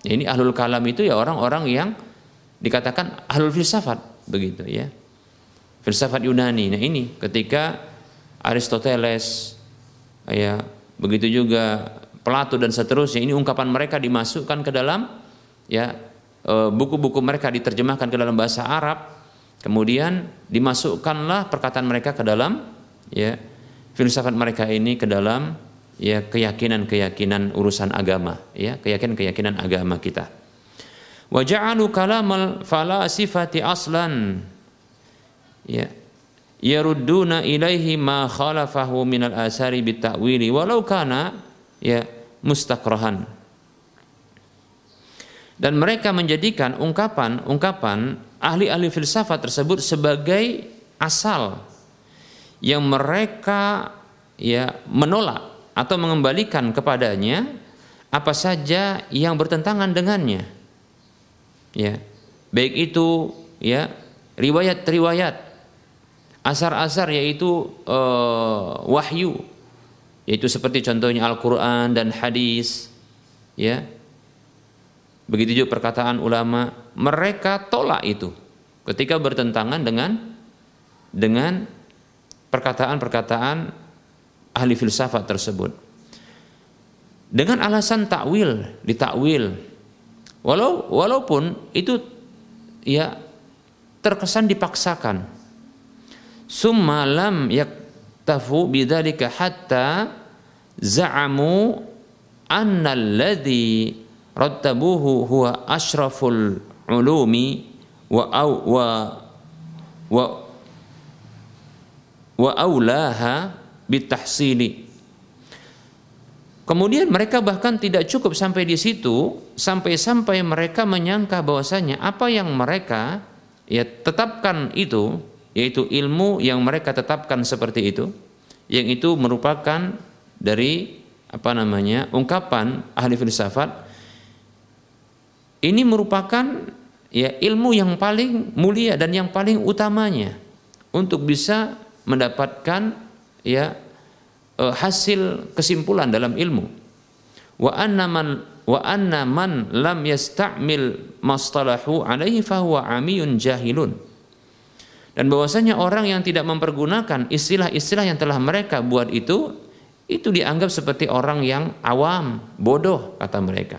Ya, ini ahlul kalam itu ya orang-orang yang dikatakan ahlul filsafat begitu ya. Filsafat Yunani. Nah ini ketika Aristoteles ya begitu juga Plato dan seterusnya ini ungkapan mereka dimasukkan ke dalam ya e, buku-buku mereka diterjemahkan ke dalam bahasa Arab kemudian dimasukkanlah perkataan mereka ke dalam ya filsafat mereka ini ke dalam ya keyakinan-keyakinan urusan agama. Ya keyakinan-keyakinan agama kita. Wa ja'alu kalamal falasifati aslan. Ya yarudduna ilaihi ma khalafahu min al asari bitawili walau kana ya mustakrahan. Dan mereka menjadikan ungkapan-ungkapan ahli-ahli filsafat tersebut sebagai asal yang mereka ya menolak atau mengembalikan kepadanya apa saja yang bertentangan dengannya. Ya. Baik itu ya riwayat-riwayat asar-asar yaitu uh, wahyu yaitu seperti contohnya Al-Qur'an dan hadis ya begitu juga perkataan ulama mereka tolak itu ketika bertentangan dengan dengan perkataan-perkataan ahli filsafat tersebut dengan alasan takwil ditakwil walau walaupun itu ya terkesan dipaksakan. Summa lam yaktafu bidzalika hatta za'amu anna alladhi rattabuhu huwa ashraful ulumi wa aw, wa wa wa aulaha bitahsili Kemudian mereka bahkan tidak cukup sampai di situ, sampai-sampai mereka menyangka bahwasanya apa yang mereka ya tetapkan itu yaitu ilmu yang mereka tetapkan seperti itu yang itu merupakan dari apa namanya ungkapan ahli filsafat ini merupakan ya ilmu yang paling mulia dan yang paling utamanya untuk bisa mendapatkan ya eh, hasil kesimpulan dalam ilmu wa anna man wa anna man lam yasta'mil mastalahu alaihi fahuwa amiyun jahilun dan bahwasanya orang yang tidak mempergunakan istilah-istilah yang telah mereka buat itu itu dianggap seperti orang yang awam, bodoh kata mereka.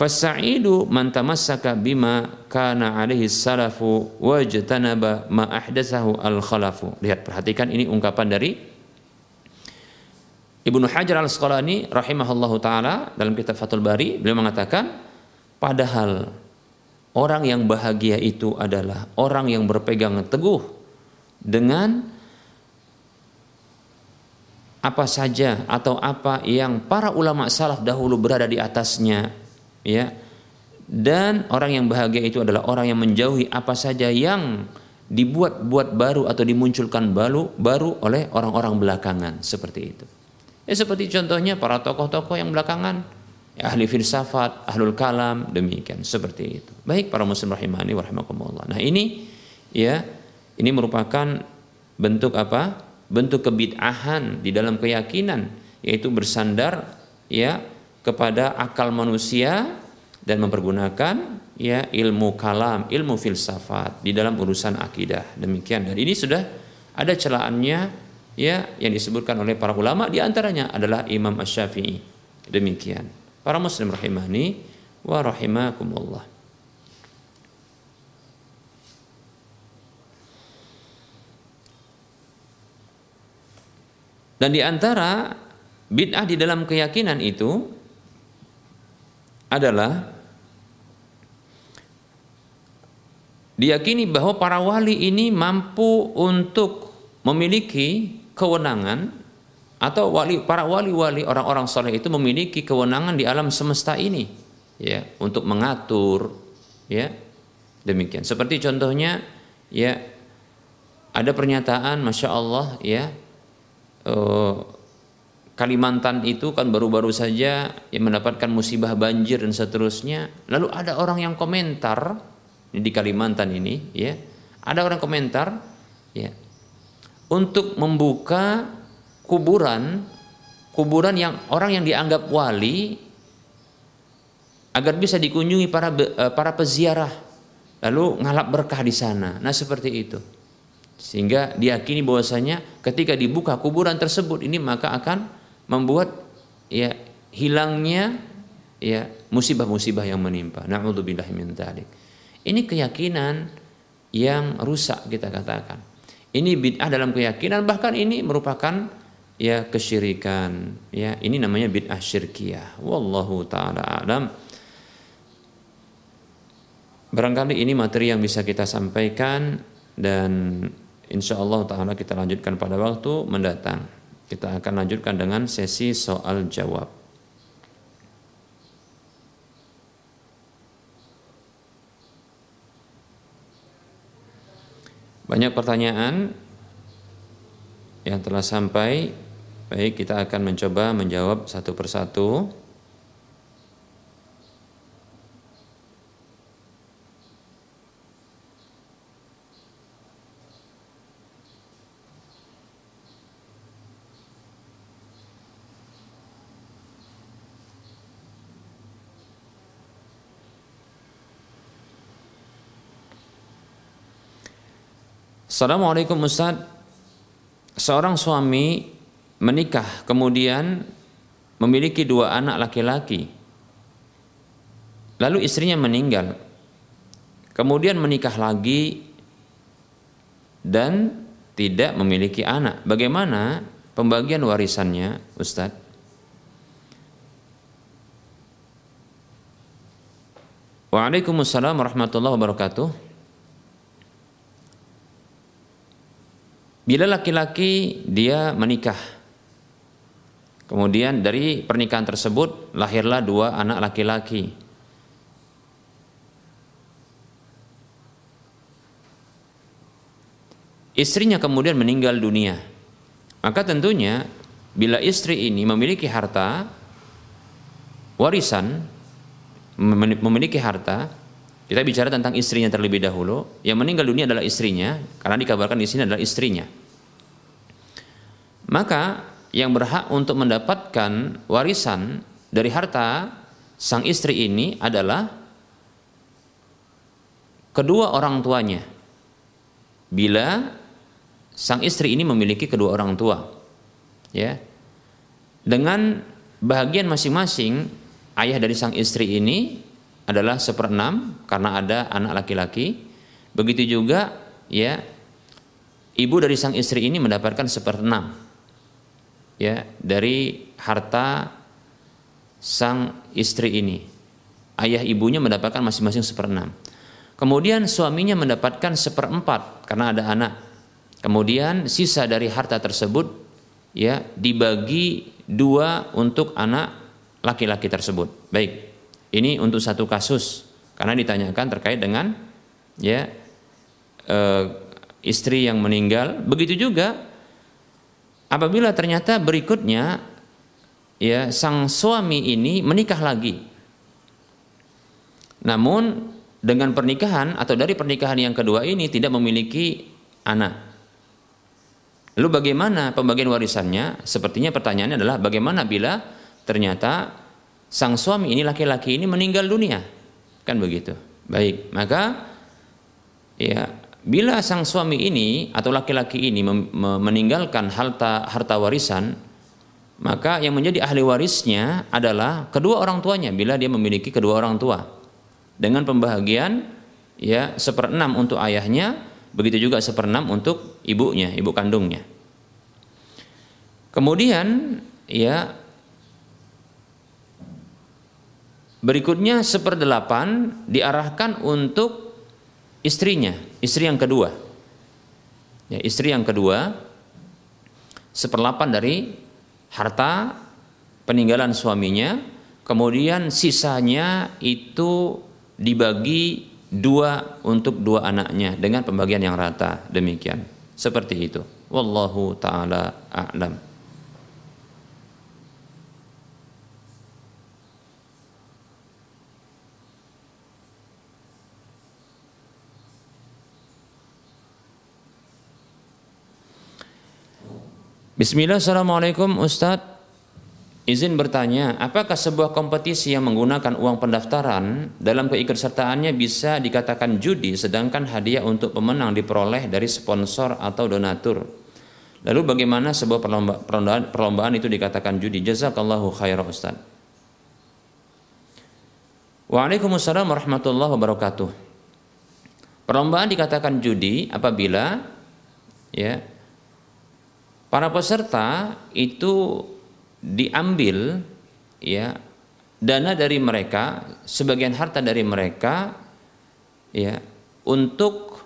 Fasaidu man tamassaka bima kana alaihi salafu wajtanaba ma ahdatsahu al khalafu. Lihat perhatikan ini ungkapan dari Ibnu Hajar al-Asqalani rahimahullahu taala dalam kitab Fathul Bari beliau mengatakan padahal orang yang bahagia itu adalah orang yang berpegang teguh dengan apa saja atau apa yang para ulama salaf dahulu berada di atasnya ya dan orang yang bahagia itu adalah orang yang menjauhi apa saja yang dibuat-buat baru atau dimunculkan baru baru oleh orang-orang belakangan seperti itu. Ya seperti contohnya para tokoh-tokoh yang belakangan ya, ahli filsafat, ahlul kalam demikian seperti itu. Baik para muslim rahimani warahmatullah. Nah, ini ya ini merupakan bentuk apa? Bentuk kebid'ahan di dalam keyakinan yaitu bersandar ya kepada akal manusia dan mempergunakan ya ilmu kalam, ilmu filsafat di dalam urusan akidah. Demikian dan ini sudah ada celaannya ya yang disebutkan oleh para ulama di antaranya adalah Imam Asy-Syafi'i. Demikian. Para muslim rahimani wa rahimakumullah. Dan di antara bid'ah di dalam keyakinan itu adalah diyakini bahwa para wali ini mampu untuk memiliki kewenangan atau wali para wali-wali orang-orang soleh itu memiliki kewenangan di alam semesta ini ya untuk mengatur ya. Demikian. Seperti contohnya ya ada pernyataan masya Allah ya eh, Kalimantan itu kan baru-baru saja yang mendapatkan musibah banjir dan seterusnya lalu ada orang yang komentar di Kalimantan ini ya ada orang komentar ya untuk membuka kuburan kuburan yang orang yang dianggap wali agar bisa dikunjungi para eh, para peziarah lalu ngalap berkah di sana. Nah, seperti itu. Sehingga diyakini bahwasanya ketika dibuka kuburan tersebut ini maka akan membuat ya hilangnya ya musibah-musibah yang menimpa. Nauzubillahi min. Ini keyakinan yang rusak kita katakan. Ini bid'ah dalam keyakinan bahkan ini merupakan ya kesyirikan. Ya, ini namanya bid'ah syirkiyah. Wallahu taala alam. Barangkali ini materi yang bisa kita sampaikan dan insya Allah taala kita lanjutkan pada waktu mendatang. Kita akan lanjutkan dengan sesi soal jawab. Banyak pertanyaan yang telah sampai. Baik, kita akan mencoba menjawab satu persatu. Assalamualaikum Ustaz. Seorang suami menikah kemudian memiliki dua anak laki-laki. Lalu istrinya meninggal. Kemudian menikah lagi Dan tidak memiliki anak. Bagaimana pembagian warisannya Ustaz? Waalaikumsalam warahmatullahi wabarakatuh Bila laki-laki dia menikah, kemudian dari pernikahan tersebut lahirlah dua anak laki-laki. Istrinya kemudian meninggal dunia. Maka tentunya bila istri ini memiliki harta warisan memiliki harta kita bicara tentang istrinya terlebih dahulu yang meninggal dunia adalah istrinya karena dikabarkan di sini adalah istrinya maka yang berhak untuk mendapatkan warisan dari harta sang istri ini adalah kedua orang tuanya. Bila sang istri ini memiliki kedua orang tua. Ya. Dengan bahagian masing-masing ayah dari sang istri ini adalah seperenam karena ada anak laki-laki. Begitu juga ya ibu dari sang istri ini mendapatkan seperenam ya dari harta sang istri ini. Ayah ibunya mendapatkan masing-masing seperenam. Kemudian suaminya mendapatkan seperempat karena ada anak. Kemudian sisa dari harta tersebut ya dibagi dua untuk anak laki-laki tersebut. Baik, ini untuk satu kasus karena ditanyakan terkait dengan ya e, istri yang meninggal. Begitu juga Apabila ternyata berikutnya ya sang suami ini menikah lagi. Namun dengan pernikahan atau dari pernikahan yang kedua ini tidak memiliki anak. Lalu bagaimana pembagian warisannya? Sepertinya pertanyaannya adalah bagaimana bila ternyata sang suami ini laki-laki ini meninggal dunia? Kan begitu. Baik, maka ya bila sang suami ini atau laki-laki ini meninggalkan harta harta warisan, maka yang menjadi ahli warisnya adalah kedua orang tuanya bila dia memiliki kedua orang tua. Dengan pembahagian ya seperenam untuk ayahnya, begitu juga seperenam untuk ibunya, ibu kandungnya. Kemudian ya berikutnya seperdelapan diarahkan untuk istrinya, istri yang kedua. Ya, istri yang kedua seperlapan dari harta peninggalan suaminya, kemudian sisanya itu dibagi dua untuk dua anaknya dengan pembagian yang rata demikian. Seperti itu. Wallahu taala a'lam. Bismillah, Assalamualaikum Ustadz Izin bertanya, apakah sebuah kompetisi yang menggunakan uang pendaftaran dalam keikutsertaannya bisa dikatakan judi sedangkan hadiah untuk pemenang diperoleh dari sponsor atau donatur? Lalu bagaimana sebuah perlombaan, perlombaan itu dikatakan judi? Jazakallahu khairan Ustaz. Waalaikumsalam warahmatullahi wabarakatuh. Perlombaan dikatakan judi apabila ya para peserta itu diambil ya dana dari mereka sebagian harta dari mereka ya untuk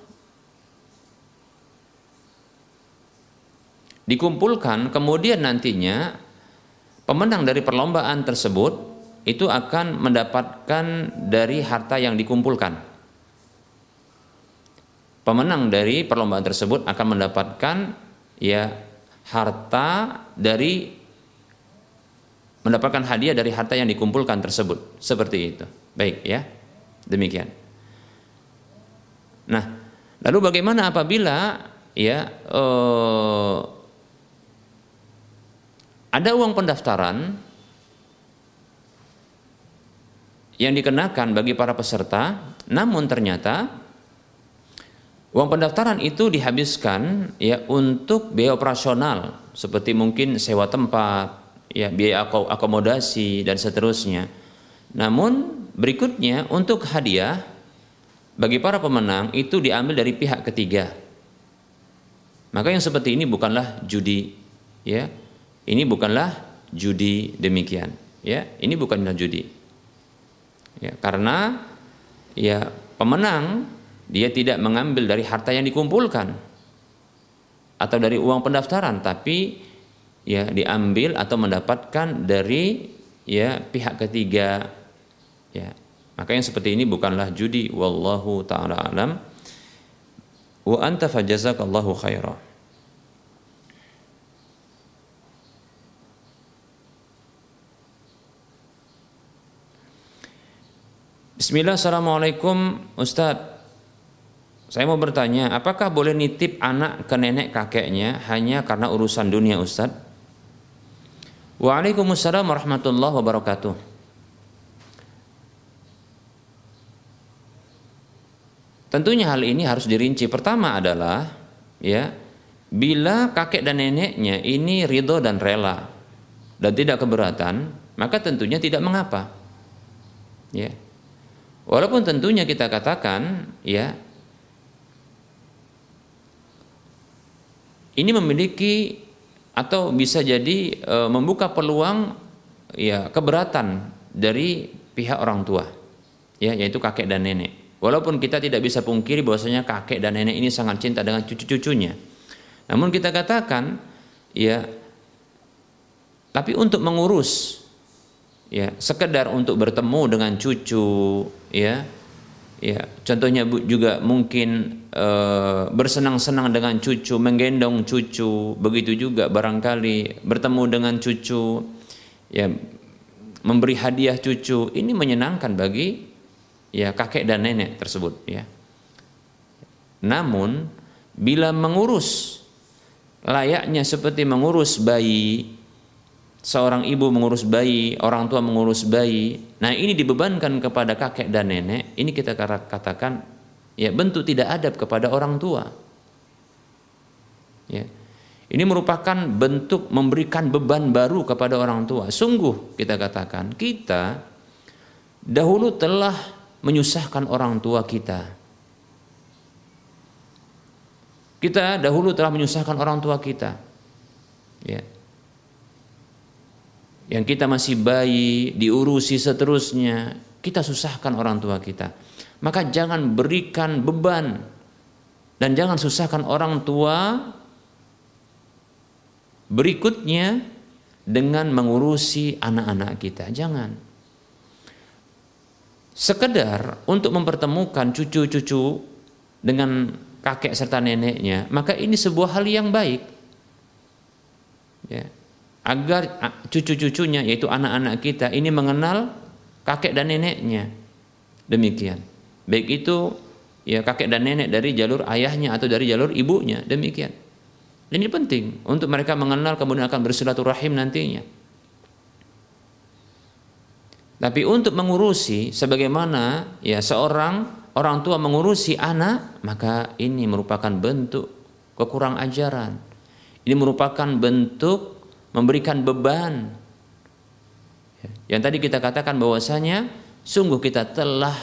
dikumpulkan. Kemudian nantinya pemenang dari perlombaan tersebut itu akan mendapatkan dari harta yang dikumpulkan. Pemenang dari perlombaan tersebut akan mendapatkan ya harta dari mendapatkan hadiah dari harta yang dikumpulkan tersebut. Seperti itu. Baik ya. Demikian. Nah lalu bagaimana apabila ya eh, ada uang pendaftaran yang dikenakan bagi para peserta namun ternyata Uang pendaftaran itu dihabiskan ya untuk biaya operasional seperti mungkin sewa tempat, ya biaya akomodasi dan seterusnya. Namun berikutnya untuk hadiah bagi para pemenang itu diambil dari pihak ketiga. Maka yang seperti ini bukanlah judi, ya. Ini bukanlah judi demikian, ya. Ini bukanlah judi. Ya, karena ya pemenang dia tidak mengambil dari harta yang dikumpulkan atau dari uang pendaftaran tapi ya diambil atau mendapatkan dari ya pihak ketiga ya. Maka yang seperti ini bukanlah judi wallahu taala alam. Wa anta fajazakallahu khairah Bismillah, Assalamualaikum Ustadz saya mau bertanya, apakah boleh nitip anak ke nenek kakeknya hanya karena urusan dunia Ustaz? Waalaikumsalam warahmatullahi wabarakatuh. Tentunya hal ini harus dirinci. Pertama adalah ya, bila kakek dan neneknya ini ridho dan rela dan tidak keberatan, maka tentunya tidak mengapa. Ya. Walaupun tentunya kita katakan ya ini memiliki atau bisa jadi e, membuka peluang ya keberatan dari pihak orang tua ya yaitu kakek dan nenek. Walaupun kita tidak bisa pungkiri bahwasanya kakek dan nenek ini sangat cinta dengan cucu-cucunya. Namun kita katakan ya tapi untuk mengurus ya sekedar untuk bertemu dengan cucu ya ya contohnya juga mungkin e, bersenang-senang dengan cucu menggendong cucu begitu juga barangkali bertemu dengan cucu ya memberi hadiah cucu ini menyenangkan bagi ya kakek dan nenek tersebut ya. Namun bila mengurus layaknya seperti mengurus bayi seorang ibu mengurus bayi, orang tua mengurus bayi. Nah, ini dibebankan kepada kakek dan nenek. Ini kita katakan ya bentuk tidak adab kepada orang tua. Ya. Ini merupakan bentuk memberikan beban baru kepada orang tua. Sungguh kita katakan, kita dahulu telah menyusahkan orang tua kita. Kita dahulu telah menyusahkan orang tua kita. Ya yang kita masih bayi, diurusi seterusnya, kita susahkan orang tua kita. Maka jangan berikan beban dan jangan susahkan orang tua berikutnya dengan mengurusi anak-anak kita. Jangan. Sekedar untuk mempertemukan cucu-cucu dengan kakek serta neneknya, maka ini sebuah hal yang baik. Ya agar cucu-cucunya yaitu anak-anak kita ini mengenal kakek dan neneknya. Demikian. Baik itu ya kakek dan nenek dari jalur ayahnya atau dari jalur ibunya, demikian. Ini penting untuk mereka mengenal kemudian akan bersilaturahim nantinya. Tapi untuk mengurusi sebagaimana ya seorang orang tua mengurusi anak, maka ini merupakan bentuk kekurang ajaran. Ini merupakan bentuk memberikan beban. Yang tadi kita katakan bahwasanya sungguh kita telah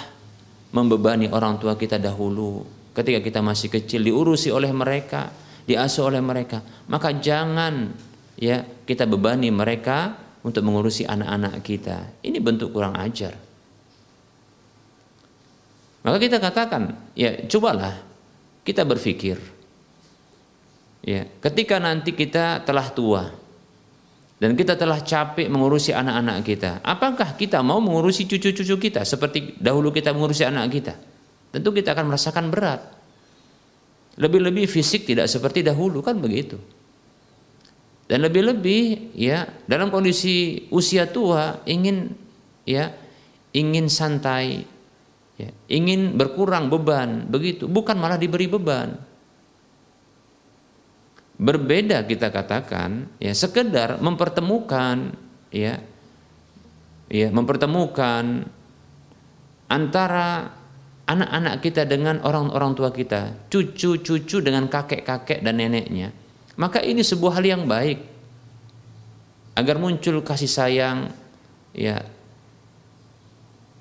membebani orang tua kita dahulu ketika kita masih kecil diurusi oleh mereka, diasuh oleh mereka. Maka jangan ya kita bebani mereka untuk mengurusi anak-anak kita. Ini bentuk kurang ajar. Maka kita katakan, ya cobalah kita berpikir. Ya, ketika nanti kita telah tua, dan kita telah capek mengurusi anak-anak kita. Apakah kita mau mengurusi cucu-cucu kita seperti dahulu kita mengurusi anak kita? Tentu kita akan merasakan berat. Lebih-lebih fisik tidak seperti dahulu kan begitu. Dan lebih-lebih ya dalam kondisi usia tua ingin ya ingin santai, ya, ingin berkurang beban begitu, bukan malah diberi beban. Berbeda kita katakan ya sekedar mempertemukan ya ya mempertemukan antara anak-anak kita dengan orang-orang tua kita, cucu-cucu dengan kakek-kakek dan neneknya. Maka ini sebuah hal yang baik agar muncul kasih sayang ya.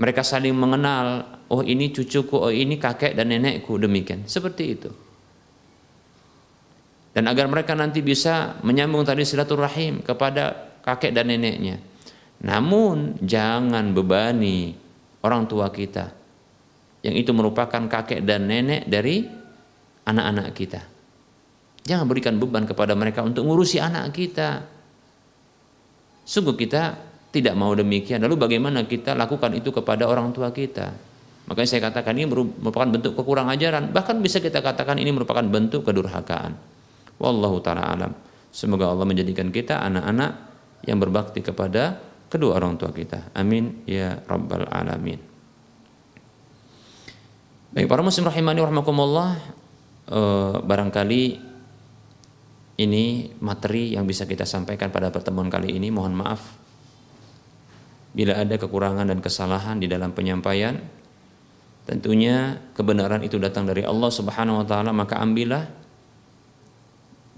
Mereka saling mengenal oh ini cucuku oh ini kakek dan nenekku demikian. Seperti itu dan agar mereka nanti bisa menyambung tadi silaturahim kepada kakek dan neneknya namun jangan bebani orang tua kita yang itu merupakan kakek dan nenek dari anak-anak kita Jangan berikan beban kepada mereka untuk ngurusi anak kita. Sungguh kita tidak mau demikian. Lalu bagaimana kita lakukan itu kepada orang tua kita? Makanya saya katakan ini merupakan bentuk kekurang ajaran. Bahkan bisa kita katakan ini merupakan bentuk kedurhakaan. Wallahu ta'ala alam. Semoga Allah menjadikan kita anak-anak yang berbakti kepada kedua orang tua kita. Amin ya rabbal alamin. Baik para muslim rahimani warahmatullah eh, barangkali ini materi yang bisa kita sampaikan pada pertemuan kali ini. Mohon maaf bila ada kekurangan dan kesalahan di dalam penyampaian. Tentunya kebenaran itu datang dari Allah Subhanahu wa taala, maka ambillah